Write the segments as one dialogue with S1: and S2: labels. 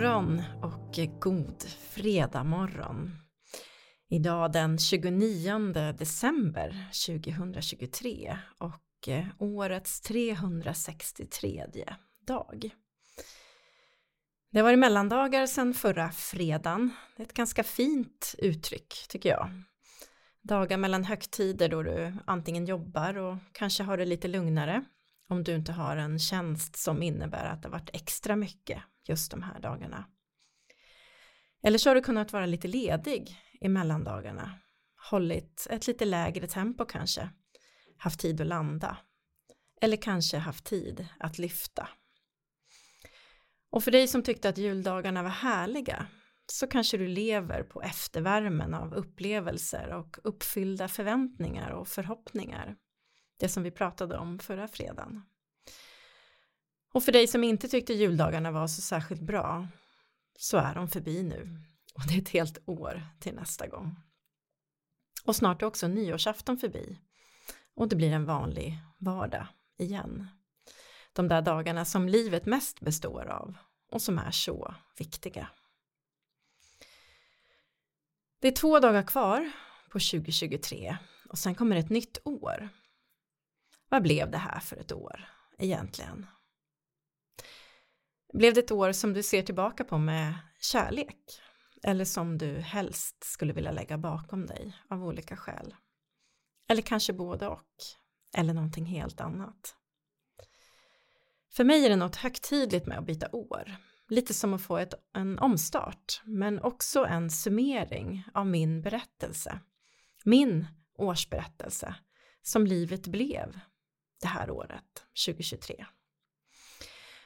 S1: God morgon och god fredag morgon. Idag den 29 december 2023 och eh, årets 363 dag. Det har varit mellandagar sedan förra fredagen. Det är ett ganska fint uttryck tycker jag. Dagar mellan högtider då du antingen jobbar och kanske har det lite lugnare om du inte har en tjänst som innebär att det varit extra mycket just de här dagarna. Eller så har du kunnat vara lite ledig i mellandagarna, hållit ett lite lägre tempo kanske, haft tid att landa eller kanske haft tid att lyfta. Och för dig som tyckte att juldagarna var härliga så kanske du lever på eftervärmen av upplevelser och uppfyllda förväntningar och förhoppningar. Det som vi pratade om förra fredagen. Och för dig som inte tyckte juldagarna var så särskilt bra så är de förbi nu och det är ett helt år till nästa gång. Och snart är också nyårsafton förbi och det blir en vanlig vardag igen. De där dagarna som livet mest består av och som är så viktiga. Det är två dagar kvar på 2023 och sen kommer ett nytt år. Vad blev det här för ett år egentligen? Blev det ett år som du ser tillbaka på med kärlek? Eller som du helst skulle vilja lägga bakom dig av olika skäl? Eller kanske både och? Eller någonting helt annat? För mig är det något högtidligt med att byta år. Lite som att få ett, en omstart, men också en summering av min berättelse. Min årsberättelse, som livet blev det här året, 2023.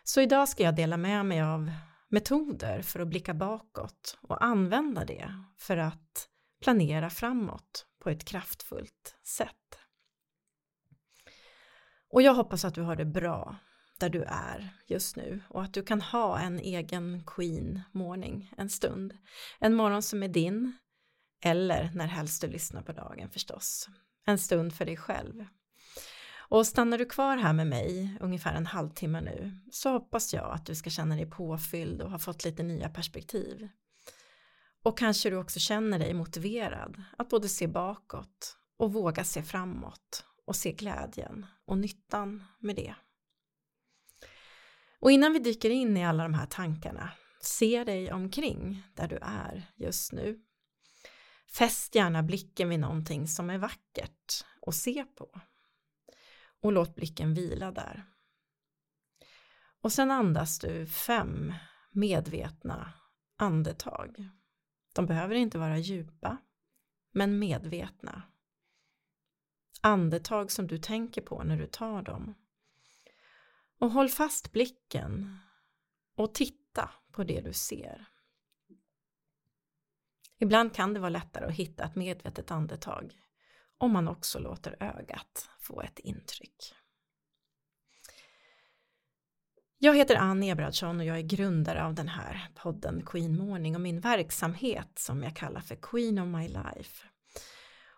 S1: Så idag ska jag dela med mig av metoder för att blicka bakåt och använda det för att planera framåt på ett kraftfullt sätt. Och jag hoppas att du har det bra där du är just nu och att du kan ha en egen queen morning en stund. En morgon som är din eller när helst du lyssnar på dagen förstås. En stund för dig själv. Och stannar du kvar här med mig ungefär en halvtimme nu så hoppas jag att du ska känna dig påfylld och ha fått lite nya perspektiv. Och kanske du också känner dig motiverad att både se bakåt och våga se framåt och se glädjen och nyttan med det. Och innan vi dyker in i alla de här tankarna, se dig omkring där du är just nu. Fäst gärna blicken vid någonting som är vackert att se på och låt blicken vila där. Och sen andas du fem medvetna andetag. De behöver inte vara djupa, men medvetna. Andetag som du tänker på när du tar dem. Och håll fast blicken och titta på det du ser. Ibland kan det vara lättare att hitta ett medvetet andetag om man också låter ögat få ett intryck. Jag heter Ann Ebradsson och jag är grundare av den här podden Queen Morning och min verksamhet som jag kallar för Queen of My Life.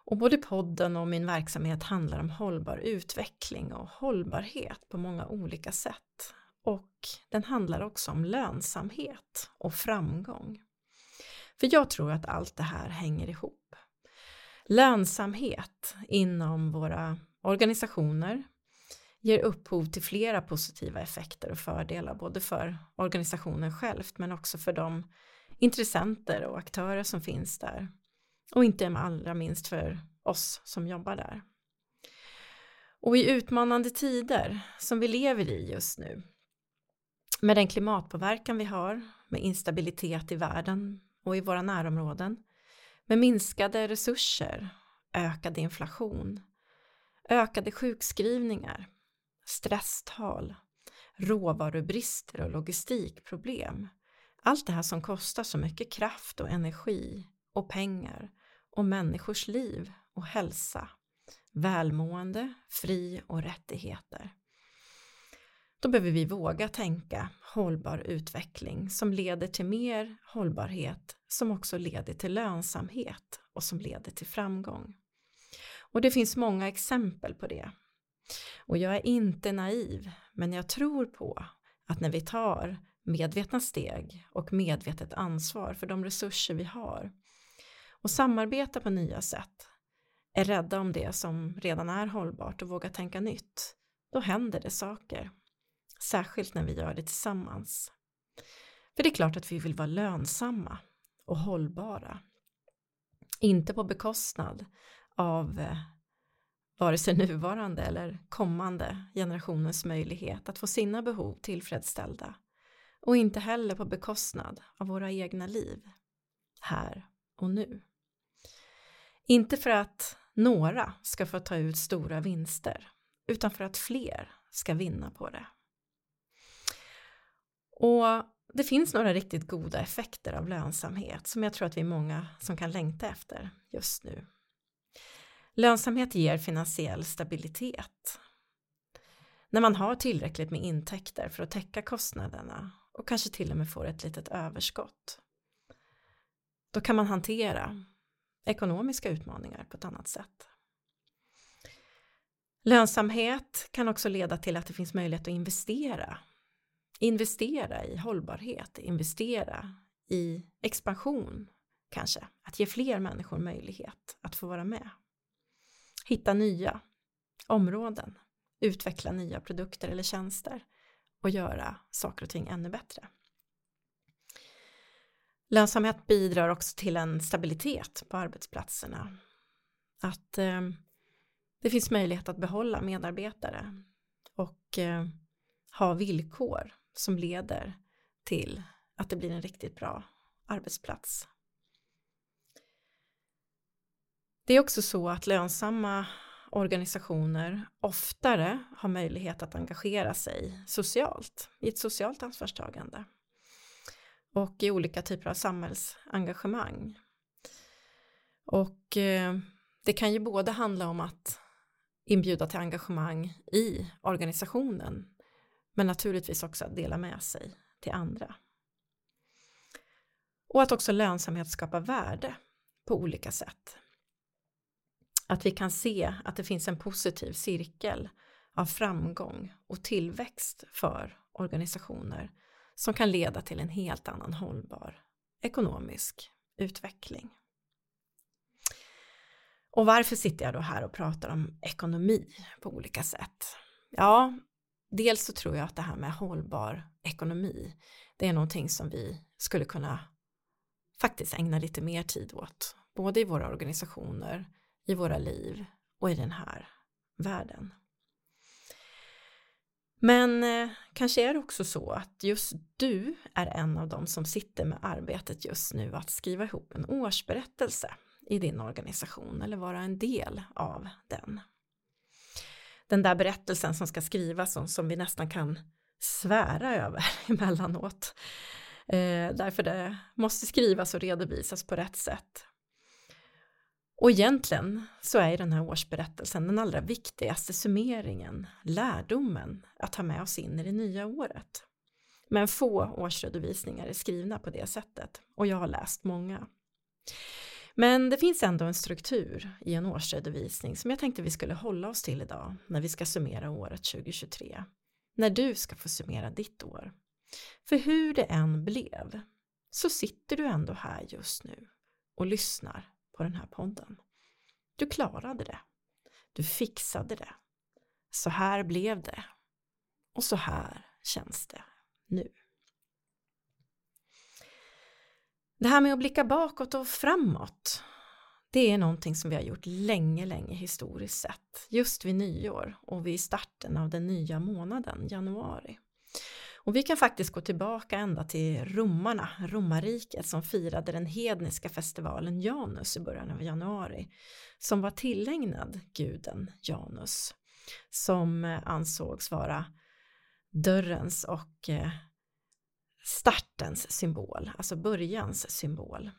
S1: Och både podden och min verksamhet handlar om hållbar utveckling och hållbarhet på många olika sätt. Och den handlar också om lönsamhet och framgång. För jag tror att allt det här hänger ihop. Lönsamhet inom våra organisationer ger upphov till flera positiva effekter och fördelar både för organisationen självt men också för de intressenter och aktörer som finns där och inte allra minst för oss som jobbar där. Och i utmanande tider som vi lever i just nu med den klimatpåverkan vi har, med instabilitet i världen och i våra närområden med minskade resurser, ökad inflation, ökade sjukskrivningar, stresstal, råvarubrister och logistikproblem. Allt det här som kostar så mycket kraft och energi och pengar och människors liv och hälsa, välmående, fri och rättigheter. Då behöver vi våga tänka hållbar utveckling som leder till mer hållbarhet som också leder till lönsamhet och som leder till framgång. Och det finns många exempel på det. Och jag är inte naiv, men jag tror på att när vi tar medvetna steg och medvetet ansvar för de resurser vi har och samarbetar på nya sätt, är rädda om det som redan är hållbart och vågar tänka nytt, då händer det saker. Särskilt när vi gör det tillsammans. För det är klart att vi vill vara lönsamma och hållbara. Inte på bekostnad av eh, vare sig nuvarande eller kommande generationens möjlighet att få sina behov tillfredsställda och inte heller på bekostnad av våra egna liv, här och nu. Inte för att några ska få ta ut stora vinster, utan för att fler ska vinna på det. Och det finns några riktigt goda effekter av lönsamhet som jag tror att vi är många som kan längta efter just nu. Lönsamhet ger finansiell stabilitet. När man har tillräckligt med intäkter för att täcka kostnaderna och kanske till och med får ett litet överskott. Då kan man hantera ekonomiska utmaningar på ett annat sätt. Lönsamhet kan också leda till att det finns möjlighet att investera. Investera i hållbarhet, investera i expansion kanske, att ge fler människor möjlighet att få vara med. Hitta nya områden, utveckla nya produkter eller tjänster och göra saker och ting ännu bättre. Lönsamhet bidrar också till en stabilitet på arbetsplatserna. Att eh, det finns möjlighet att behålla medarbetare och eh, ha villkor som leder till att det blir en riktigt bra arbetsplats. Det är också så att lönsamma organisationer oftare har möjlighet att engagera sig socialt i ett socialt ansvarstagande och i olika typer av samhällsengagemang. Och eh, det kan ju både handla om att inbjuda till engagemang i organisationen men naturligtvis också att dela med sig till andra. Och att också lönsamhet skapar värde på olika sätt. Att vi kan se att det finns en positiv cirkel av framgång och tillväxt för organisationer som kan leda till en helt annan hållbar ekonomisk utveckling. Och varför sitter jag då här och pratar om ekonomi på olika sätt? Ja, dels så tror jag att det här med hållbar ekonomi, det är någonting som vi skulle kunna faktiskt ägna lite mer tid åt, både i våra organisationer, i våra liv och i den här världen. Men eh, kanske är det också så att just du är en av dem som sitter med arbetet just nu att skriva ihop en årsberättelse i din organisation eller vara en del av den. Den där berättelsen som ska skrivas och som vi nästan kan svära över emellanåt. Eh, därför det måste skrivas och redovisas på rätt sätt. Och egentligen så är den här årsberättelsen den allra viktigaste summeringen, lärdomen att ta med oss in i det nya året. Men få årsredovisningar är skrivna på det sättet och jag har läst många. Men det finns ändå en struktur i en årsredovisning som jag tänkte vi skulle hålla oss till idag när vi ska summera året 2023. När du ska få summera ditt år. För hur det än blev så sitter du ändå här just nu och lyssnar på den här podden. Du klarade det. Du fixade det. Så här blev det. Och så här känns det nu. Det här med att blicka bakåt och framåt det är någonting som vi har gjort länge, länge historiskt sett. Just vid nyår och vid starten av den nya månaden, januari. Och vi kan faktiskt gå tillbaka ända till romarna, romarriket som firade den hedniska festivalen Janus i början av januari som var tillägnad guden Janus som ansågs vara dörrens och eh, startens symbol, alltså börjans symbol.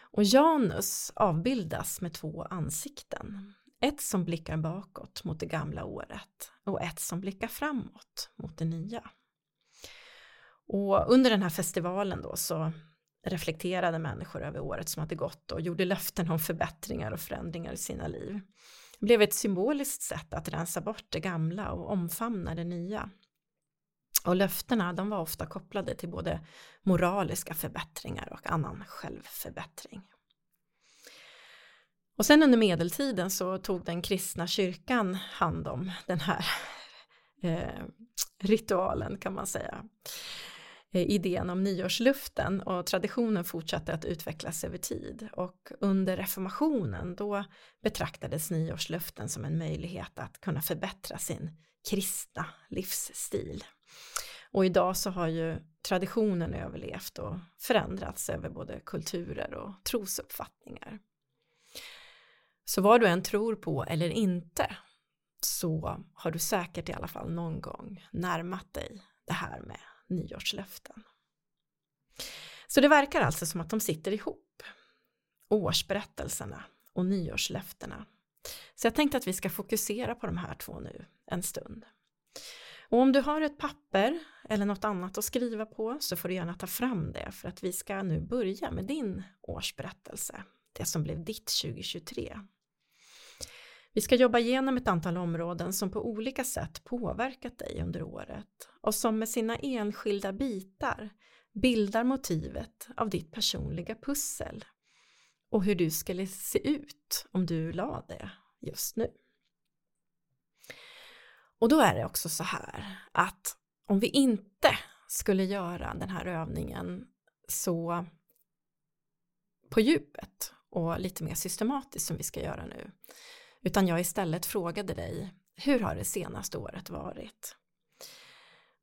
S1: Och Janus avbildas med två ansikten. Ett som blickar bakåt mot det gamla året och ett som blickar framåt mot det nya. Och under den här festivalen då så reflekterade människor över året som hade gått och gjorde löften om förbättringar och förändringar i sina liv. Det blev ett symboliskt sätt att rensa bort det gamla och omfamna det nya. Och löftena de var ofta kopplade till både moraliska förbättringar och annan självförbättring. Och sen under medeltiden så tog den kristna kyrkan hand om den här eh, ritualen kan man säga. Eh, idén om nyårsluften och traditionen fortsatte att utvecklas över tid och under reformationen då betraktades nyårsluften som en möjlighet att kunna förbättra sin kristna livsstil. Och idag så har ju traditionen överlevt och förändrats över både kulturer och trosuppfattningar. Så vad du än tror på eller inte så har du säkert i alla fall någon gång närmat dig det här med nyårslöften. Så det verkar alltså som att de sitter ihop, årsberättelserna och nyårslöftena. Så jag tänkte att vi ska fokusera på de här två nu en stund. Och om du har ett papper eller något annat att skriva på så får du gärna ta fram det för att vi ska nu börja med din årsberättelse, det som blev ditt 2023. Vi ska jobba igenom ett antal områden som på olika sätt påverkat dig under året och som med sina enskilda bitar bildar motivet av ditt personliga pussel och hur du skulle se ut om du la det just nu. Och då är det också så här att om vi inte skulle göra den här övningen så på djupet och lite mer systematiskt som vi ska göra nu utan jag istället frågade dig hur har det senaste året varit?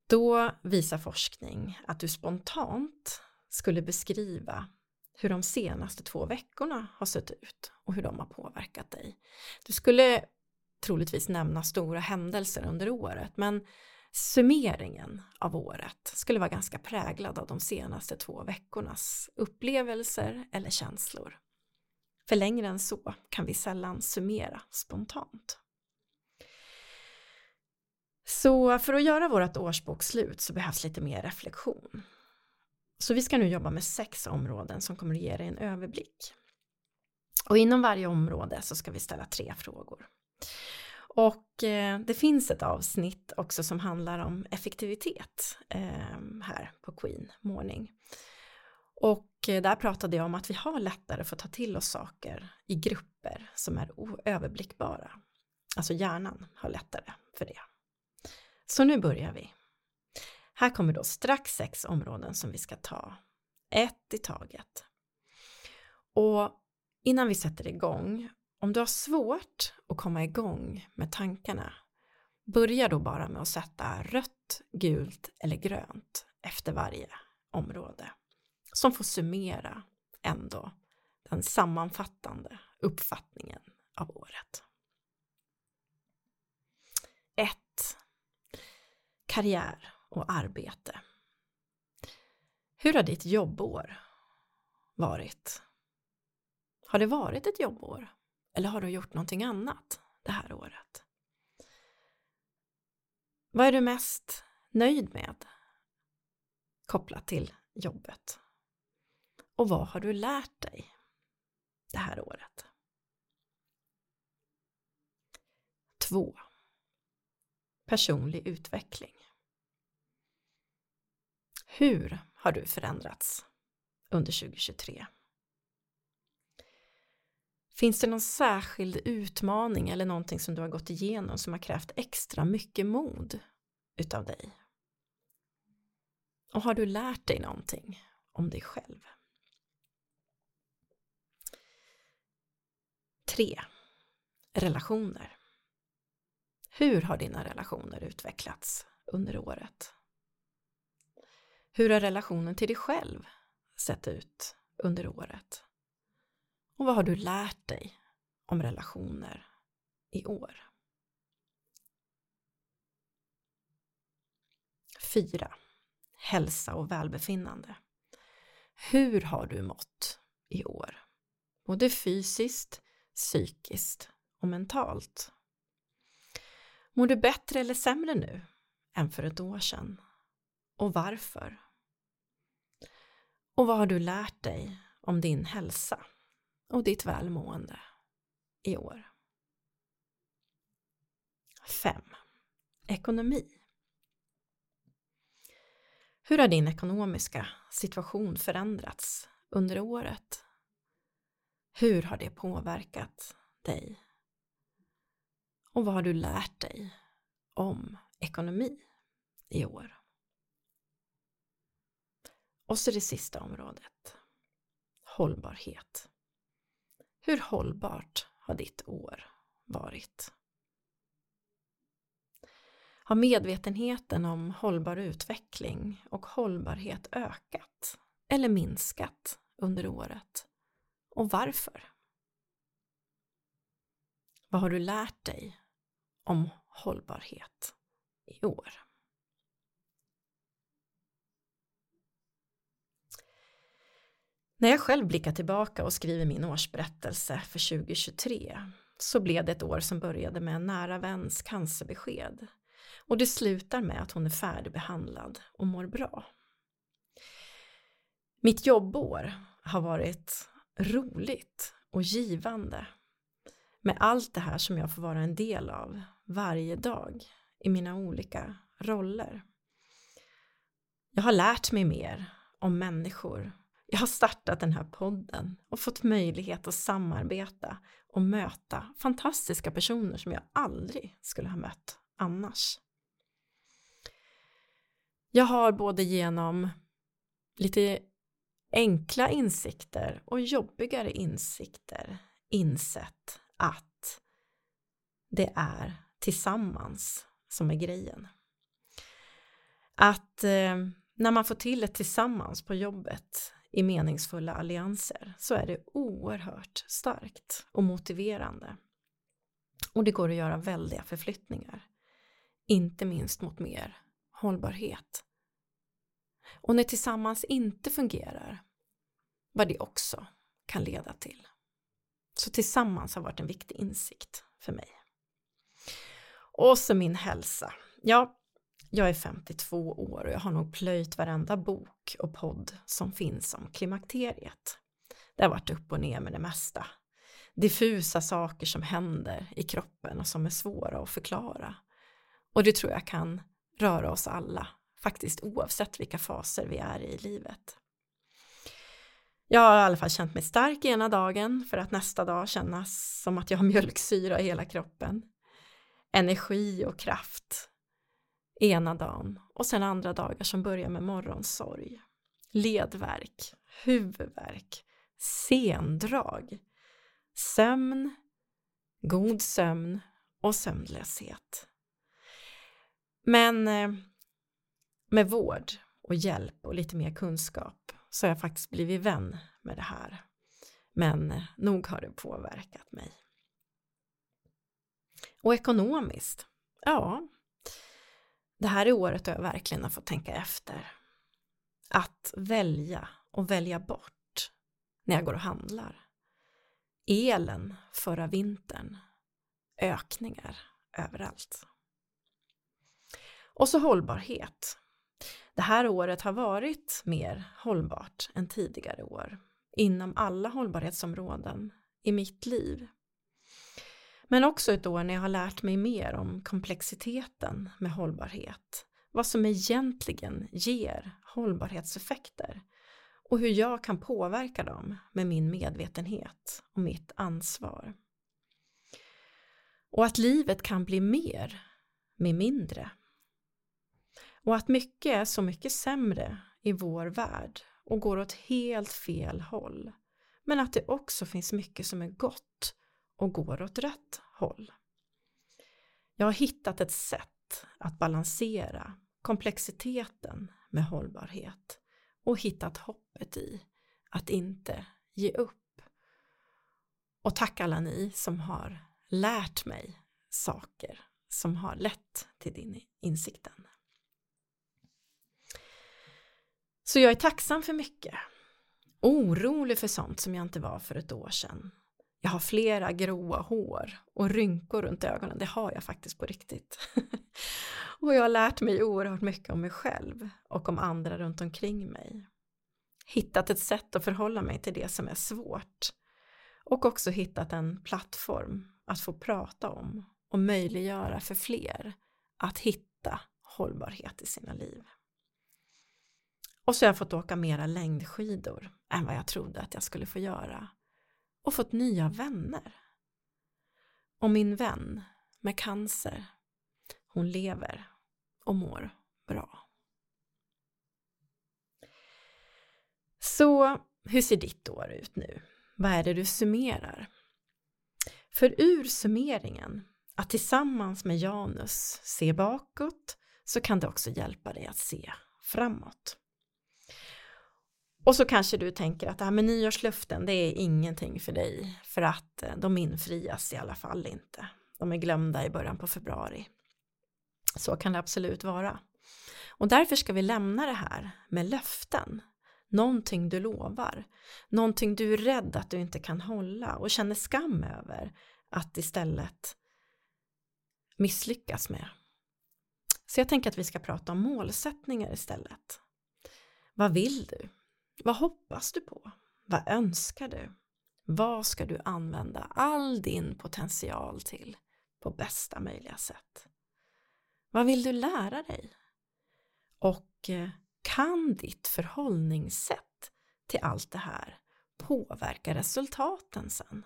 S1: Då visar forskning att du spontant skulle beskriva hur de senaste två veckorna har sett ut och hur de har påverkat dig. Du skulle troligtvis nämna stora händelser under året men summeringen av året skulle vara ganska präglad av de senaste två veckornas upplevelser eller känslor. För längre än så kan vi sällan summera spontant. Så för att göra vårt årsbokslut så behövs lite mer reflektion. Så vi ska nu jobba med sex områden som kommer att ge dig en överblick. Och inom varje område så ska vi ställa tre frågor. Och eh, det finns ett avsnitt också som handlar om effektivitet eh, här på Queen Morning. Och eh, där pratade jag om att vi har lättare för att ta till oss saker i grupper som är oöverblickbara. Alltså hjärnan har lättare för det. Så nu börjar vi. Här kommer då strax sex områden som vi ska ta. Ett i taget. Och innan vi sätter igång, om du har svårt att komma igång med tankarna, börja då bara med att sätta rött, gult eller grönt efter varje område som får summera ändå den sammanfattande uppfattningen av året. 1. Karriär och arbete. Hur har ditt jobbår varit? Har det varit ett jobbår? Eller har du gjort någonting annat det här året? Vad är du mest nöjd med kopplat till jobbet? Och vad har du lärt dig det här året? 2. Personlig utveckling. Hur har du förändrats under 2023? Finns det någon särskild utmaning eller någonting som du har gått igenom som har krävt extra mycket mod utav dig? Och har du lärt dig någonting om dig själv? 3. Relationer. Hur har dina relationer utvecklats under året? Hur har relationen till dig själv sett ut under året? Och vad har du lärt dig om relationer i år? 4. Hälsa och välbefinnande. Hur har du mått i år? Både fysiskt, psykiskt och mentalt. Mår du bättre eller sämre nu än för ett år sedan? Och varför? Och vad har du lärt dig om din hälsa och ditt välmående i år? 5. Ekonomi. Hur har din ekonomiska situation förändrats under året? Hur har det påverkat dig? Och vad har du lärt dig om ekonomi i år? Och så det sista området. Hållbarhet. Hur hållbart har ditt år varit? Har medvetenheten om hållbar utveckling och hållbarhet ökat eller minskat under året? Och varför? Vad har du lärt dig om hållbarhet i år? När jag själv blickar tillbaka och skriver min årsberättelse för 2023 så blev det ett år som började med en nära väns cancerbesked och det slutar med att hon är färdigbehandlad och mår bra. Mitt jobbår har varit roligt och givande med allt det här som jag får vara en del av varje dag i mina olika roller. Jag har lärt mig mer om människor. Jag har startat den här podden och fått möjlighet att samarbeta och möta fantastiska personer som jag aldrig skulle ha mött annars. Jag har både genom lite enkla insikter och jobbigare insikter insett att det är tillsammans som är grejen. Att eh, när man får till ett tillsammans på jobbet i meningsfulla allianser så är det oerhört starkt och motiverande. Och det går att göra väldiga förflyttningar. Inte minst mot mer hållbarhet. Och när tillsammans inte fungerar, vad det också kan leda till. Så tillsammans har varit en viktig insikt för mig. Och så min hälsa. Ja, jag är 52 år och jag har nog plöjt varenda bok och podd som finns om klimakteriet. Det har varit upp och ner med det mesta. Diffusa saker som händer i kroppen och som är svåra att förklara. Och det tror jag kan röra oss alla, faktiskt oavsett vilka faser vi är i livet. Jag har i alla fall känt mig stark ena dagen för att nästa dag kännas som att jag har mjölksyra i hela kroppen. Energi och kraft ena dagen och sen andra dagar som börjar med morgonsorg, ledvärk, huvudvärk, sendrag, sömn, god sömn och sömnlöshet. Men eh, med vård och hjälp och lite mer kunskap så har jag faktiskt blivit vän med det här. Men eh, nog har det påverkat mig. Och ekonomiskt, ja, det här är året då jag verkligen har fått tänka efter. Att välja och välja bort när jag går och handlar. Elen förra vintern, ökningar överallt. Och så hållbarhet. Det här året har varit mer hållbart än tidigare år inom alla hållbarhetsområden i mitt liv. Men också ett år när jag har lärt mig mer om komplexiteten med hållbarhet, vad som egentligen ger hållbarhetseffekter och hur jag kan påverka dem med min medvetenhet och mitt ansvar. Och att livet kan bli mer med mindre och att mycket är så mycket sämre i vår värld och går åt helt fel håll. Men att det också finns mycket som är gott och går åt rätt håll. Jag har hittat ett sätt att balansera komplexiteten med hållbarhet och hittat hoppet i att inte ge upp. Och tack alla ni som har lärt mig saker som har lett till din insikten. Så jag är tacksam för mycket. Orolig för sånt som jag inte var för ett år sedan. Jag har flera gråa hår och rynkor runt ögonen, det har jag faktiskt på riktigt. och jag har lärt mig oerhört mycket om mig själv och om andra runt omkring mig. Hittat ett sätt att förhålla mig till det som är svårt. Och också hittat en plattform att få prata om och möjliggöra för fler att hitta hållbarhet i sina liv. Och så har jag fått åka mera längdskidor än vad jag trodde att jag skulle få göra. Och fått nya vänner. Och min vän med cancer, hon lever och mår bra. Så hur ser ditt år ut nu? Vad är det du summerar? För ur summeringen, att tillsammans med Janus se bakåt, så kan det också hjälpa dig att se framåt. Och så kanske du tänker att ah, det här med nyårslöften, det är ingenting för dig, för att eh, de infrias i alla fall inte. De är glömda i början på februari. Så kan det absolut vara. Och därför ska vi lämna det här med löften. Någonting du lovar, någonting du är rädd att du inte kan hålla och känner skam över att istället misslyckas med. Så jag tänker att vi ska prata om målsättningar istället. Vad vill du? Vad hoppas du på? Vad önskar du? Vad ska du använda all din potential till på bästa möjliga sätt? Vad vill du lära dig? Och eh, kan ditt förhållningssätt till allt det här påverka resultaten sen?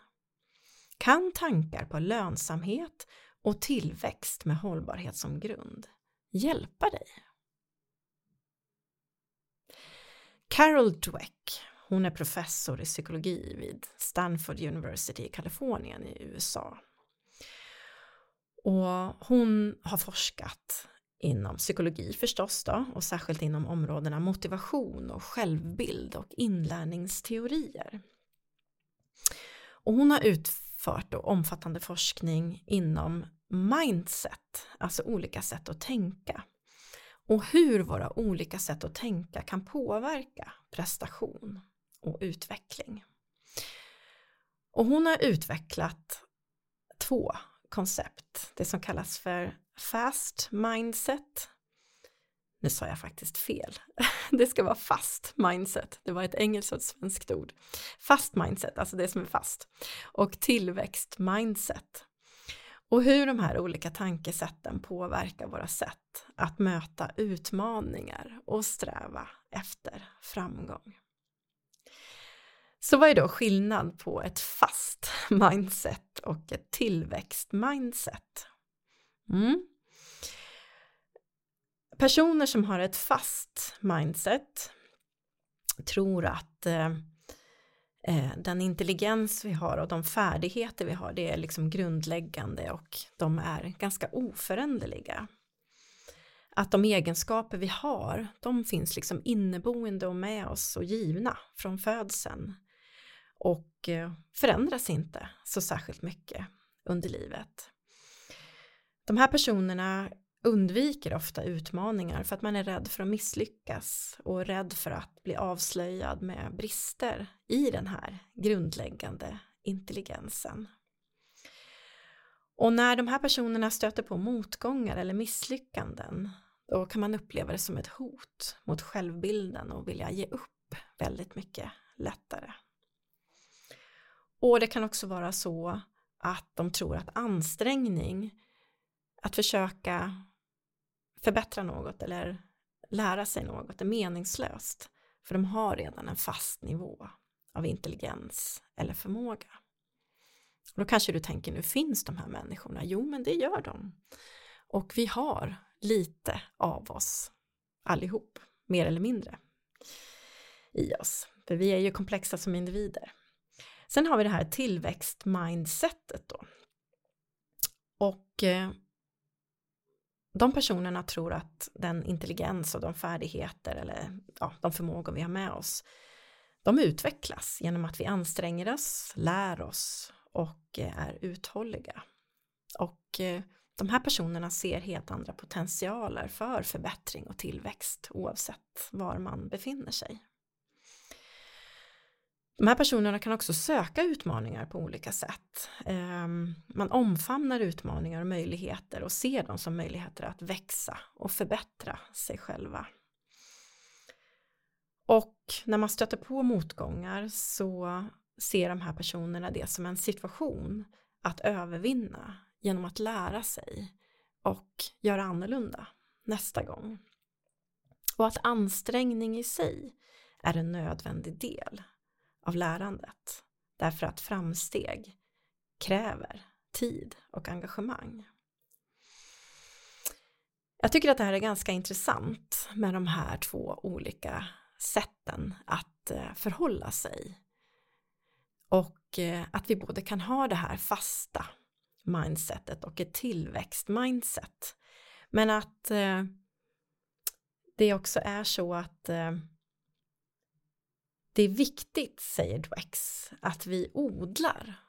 S1: Kan tankar på lönsamhet och tillväxt med hållbarhet som grund hjälpa dig? Carol Dweck, hon är professor i psykologi vid Stanford University i Kalifornien i USA. Och hon har forskat inom psykologi förstås då och särskilt inom områdena motivation och självbild och inlärningsteorier. Och hon har utfört då omfattande forskning inom mindset, alltså olika sätt att tänka och hur våra olika sätt att tänka kan påverka prestation och utveckling. Och hon har utvecklat två koncept, det som kallas för fast mindset. Nu sa jag faktiskt fel. Det ska vara fast mindset. Det var ett engelskt och ett svenskt ord. Fast mindset, alltså det som är fast. Och tillväxt mindset. Och hur de här olika tankesätten påverkar våra sätt att möta utmaningar och sträva efter framgång. Så vad är då skillnad på ett fast mindset och ett tillväxtmindset? Mm. Personer som har ett fast mindset tror att eh, eh, den intelligens vi har och de färdigheter vi har det är liksom grundläggande och de är ganska oföränderliga. Att de egenskaper vi har, de finns liksom inneboende och med oss och givna från födseln och eh, förändras inte så särskilt mycket under livet. De här personerna undviker ofta utmaningar för att man är rädd för att misslyckas och rädd för att bli avslöjad med brister i den här grundläggande intelligensen. Och när de här personerna stöter på motgångar eller misslyckanden då kan man uppleva det som ett hot mot självbilden och vilja ge upp väldigt mycket lättare. Och det kan också vara så att de tror att ansträngning, att försöka förbättra något eller lära sig något är meningslöst. För de har redan en fast nivå av intelligens eller förmåga. Och då kanske du tänker, nu finns de här människorna? Jo, men det gör de. Och vi har lite av oss allihop, mer eller mindre, i oss. För vi är ju komplexa som individer. Sen har vi det här tillväxtmindsetet då. Och eh, de personerna tror att den intelligens och de färdigheter eller ja, de förmågor vi har med oss de utvecklas genom att vi anstränger oss, lär oss och eh, är uthålliga. Och eh, de här personerna ser helt andra potentialer för förbättring och tillväxt oavsett var man befinner sig. De här personerna kan också söka utmaningar på olika sätt. Ehm, man omfamnar utmaningar och möjligheter och ser dem som möjligheter att växa och förbättra sig själva. Och när man stöter på motgångar så ser de här personerna det som en situation att övervinna genom att lära sig och göra annorlunda nästa gång. Och att ansträngning i sig är en nödvändig del av lärandet. Därför att framsteg kräver tid och engagemang. Jag tycker att det här är ganska intressant med de här två olika sätten att eh, förhålla sig. Och eh, att vi både kan ha det här fasta mindsetet och ett tillväxtmindset. Men att eh, det också är så att det är viktigt, säger Dwex, att vi odlar,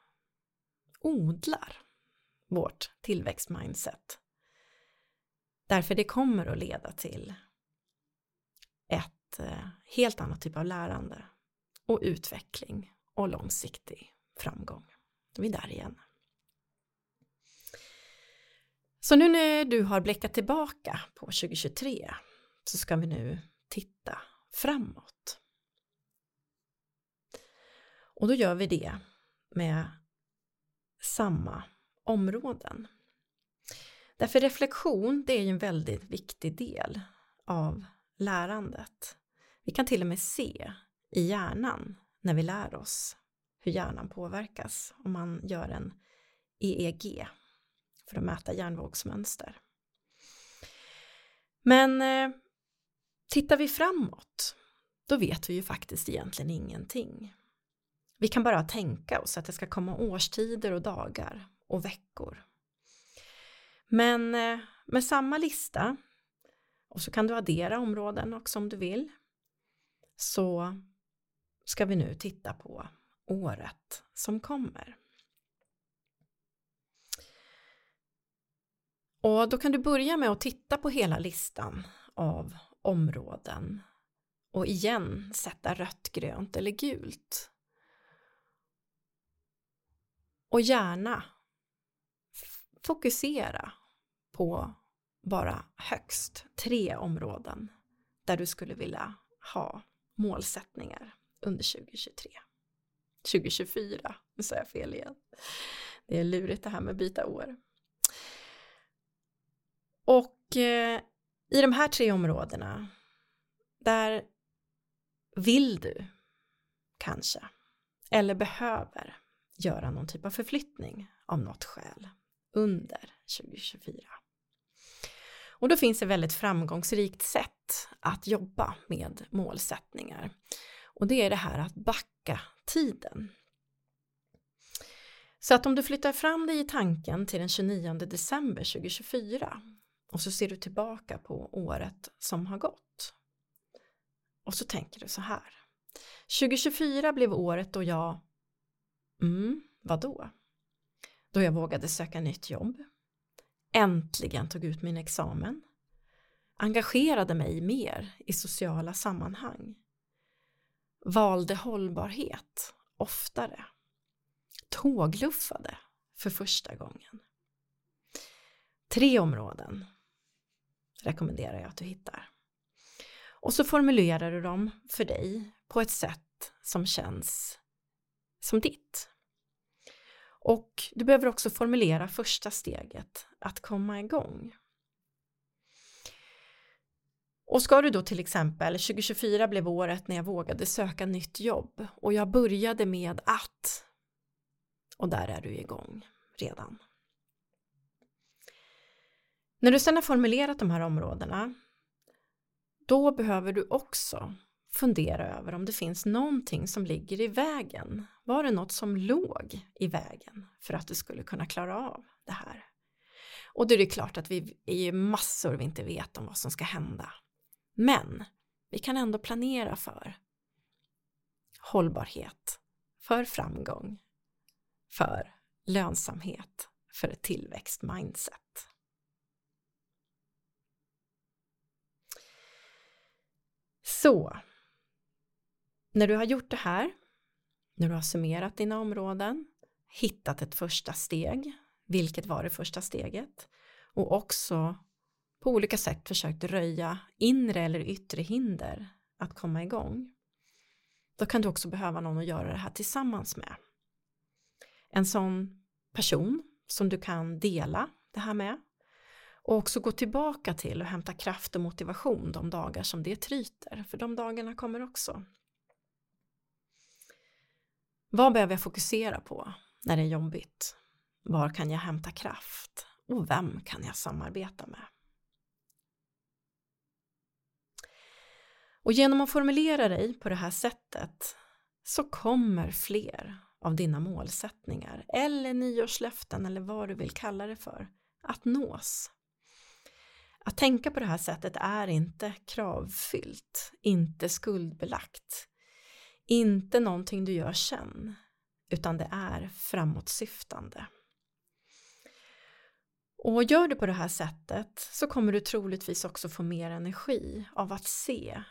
S1: odlar vårt tillväxtmindset. Därför det kommer att leda till ett eh, helt annat typ av lärande och utveckling och långsiktig framgång. Då är vi där igen. Så nu när du har blickat tillbaka på 2023 så ska vi nu titta framåt. Och då gör vi det med samma områden. Därför reflektion, det är ju en väldigt viktig del av lärandet. Vi kan till och med se i hjärnan när vi lär oss hur hjärnan påverkas om man gör en EEG för att mäta hjärnvågsmönster. Men eh, tittar vi framåt, då vet vi ju faktiskt egentligen ingenting. Vi kan bara tänka oss att det ska komma årstider och dagar och veckor. Men eh, med samma lista och så kan du addera områden också om du vill så ska vi nu titta på året som kommer. Och då kan du börja med att titta på hela listan av områden och igen sätta rött, grönt eller gult och gärna fokusera på bara högst tre områden där du skulle vilja ha målsättningar under 2023. 2024, nu sa jag fel igen. Det är lurigt det här med byta år. Och eh, i de här tre områdena, där vill du kanske, eller behöver göra någon typ av förflyttning av något skäl under 2024. Och då finns det väldigt framgångsrikt sätt att jobba med målsättningar. Och det är det här att backa tiden. Så att om du flyttar fram dig i tanken till den 29 december 2024 och så ser du tillbaka på året som har gått. Och så tänker du så här. 2024 blev året då jag Mm, vadå? Då jag vågade söka nytt jobb. Äntligen tog ut min examen. Engagerade mig mer i sociala sammanhang. Valde hållbarhet oftare. Tågluffade för första gången. Tre områden rekommenderar jag att du hittar. Och så formulerar du dem för dig på ett sätt som känns som ditt. Och du behöver också formulera första steget, att komma igång. Och ska du då till exempel, 2024 blev året när jag vågade söka nytt jobb och jag började med att, och där är du igång redan. När du sedan har formulerat de här områdena, då behöver du också fundera över om det finns någonting som ligger i vägen. Var det något som låg i vägen för att du skulle kunna klara av det här? Och då är det klart att vi är ju massor vi inte vet om vad som ska hända. Men vi kan ändå planera för hållbarhet, för framgång, för lönsamhet, för ett tillväxt-mindset. Så, när du har gjort det här, när du har summerat dina områden, hittat ett första steg, vilket var det första steget, och också på olika sätt försökt röja inre eller yttre hinder att komma igång. Då kan du också behöva någon att göra det här tillsammans med. En sån person som du kan dela det här med Och också gå tillbaka till och hämta kraft och motivation de dagar som det tryter, för de dagarna kommer också. Vad behöver jag fokusera på när det är jobbigt? Var kan jag hämta kraft? Och vem kan jag samarbeta med? Och genom att formulera dig på det här sättet så kommer fler av dina målsättningar eller nyårslöften eller vad du vill kalla det för att nås. Att tänka på det här sättet är inte kravfyllt, inte skuldbelagt, inte någonting du gör sen, utan det är framåtsyftande. Och gör du på det här sättet så kommer du troligtvis också få mer energi av att se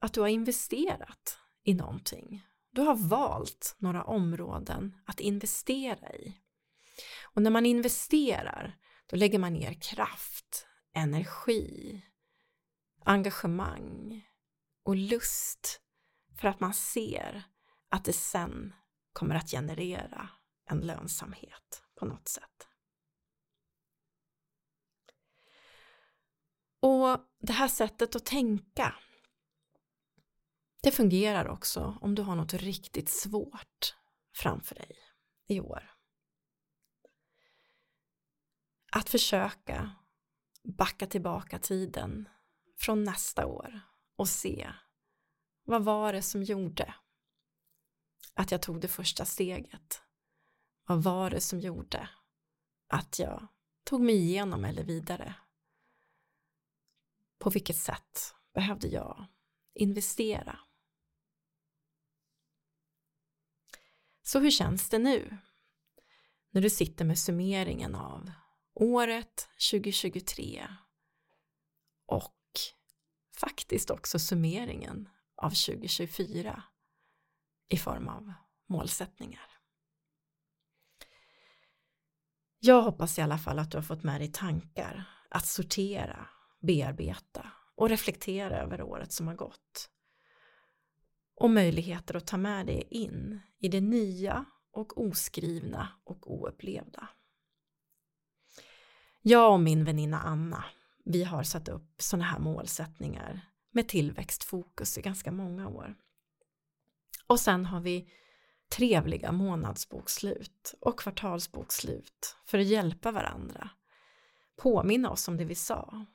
S1: att du har investerat i någonting. Du har valt några områden att investera i. Och när man investerar, då lägger man ner kraft, energi, engagemang och lust för att man ser att det sen kommer att generera en lönsamhet på något sätt. Och det här sättet att tänka det fungerar också om du har något riktigt svårt framför dig i år. Att försöka backa tillbaka tiden från nästa år och se vad var det som gjorde att jag tog det första steget? Vad var det som gjorde att jag tog mig igenom eller vidare? På vilket sätt behövde jag investera? Så hur känns det nu? När du sitter med summeringen av året 2023 och faktiskt också summeringen av 2024 i form av målsättningar. Jag hoppas i alla fall att du har fått med dig tankar att sortera, bearbeta och reflektera över året som har gått och möjligheter att ta med det in i det nya och oskrivna och oupplevda. Jag och min väninna Anna, vi har satt upp sådana här målsättningar med tillväxtfokus i ganska många år. Och sen har vi trevliga månadsbokslut och kvartalsbokslut för att hjälpa varandra, påminna oss om det vi sa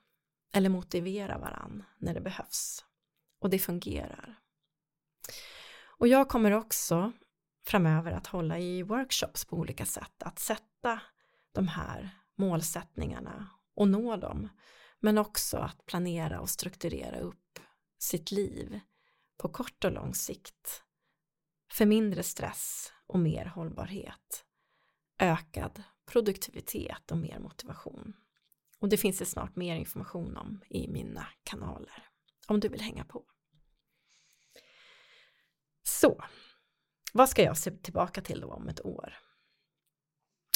S1: eller motivera varann när det behövs. Och det fungerar. Och jag kommer också framöver att hålla i workshops på olika sätt, att sätta de här målsättningarna och nå dem, men också att planera och strukturera upp sitt liv på kort och lång sikt för mindre stress och mer hållbarhet, ökad produktivitet och mer motivation. Och det finns det snart mer information om i mina kanaler om du vill hänga på. Så, vad ska jag se tillbaka till då om ett år?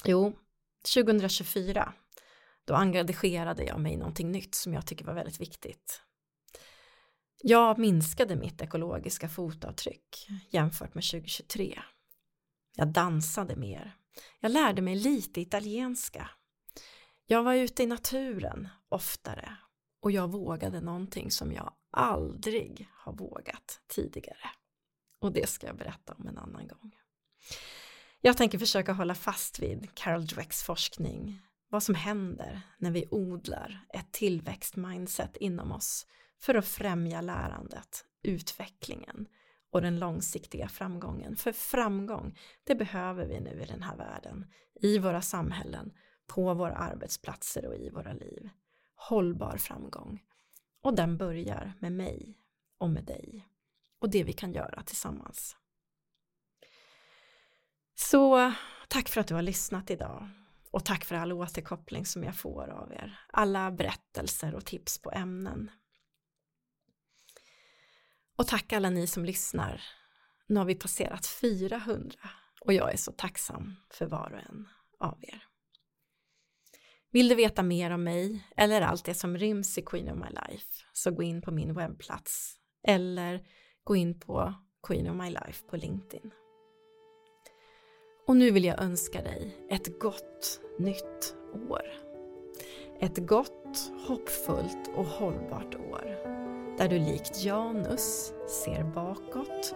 S1: Jo, 2024, då engagerade jag mig i någonting nytt som jag tycker var väldigt viktigt. Jag minskade mitt ekologiska fotavtryck jämfört med 2023. Jag dansade mer. Jag lärde mig lite italienska. Jag var ute i naturen oftare och jag vågade någonting som jag aldrig har vågat tidigare. Och det ska jag berätta om en annan gång. Jag tänker försöka hålla fast vid Carol Dwecks forskning, vad som händer när vi odlar ett tillväxtmindset inom oss för att främja lärandet, utvecklingen och den långsiktiga framgången. För framgång, det behöver vi nu i den här världen, i våra samhällen, på våra arbetsplatser och i våra liv. Hållbar framgång. Och den börjar med mig och med dig och det vi kan göra tillsammans. Så tack för att du har lyssnat idag och tack för all återkoppling som jag får av er. Alla berättelser och tips på ämnen. Och tack alla ni som lyssnar. Nu har vi passerat 400 och jag är så tacksam för var och en av er. Vill du veta mer om mig eller allt det som ryms i Queen of My Life så gå in på min webbplats eller gå in på Queen of My Life på LinkedIn. Och nu vill jag önska dig ett gott nytt år. Ett gott, hoppfullt och hållbart år där du likt Janus ser bakåt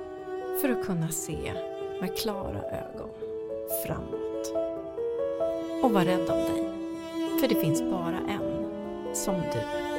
S1: för att kunna se med klara ögon framåt. Och var rädd om dig, för det finns bara en som du.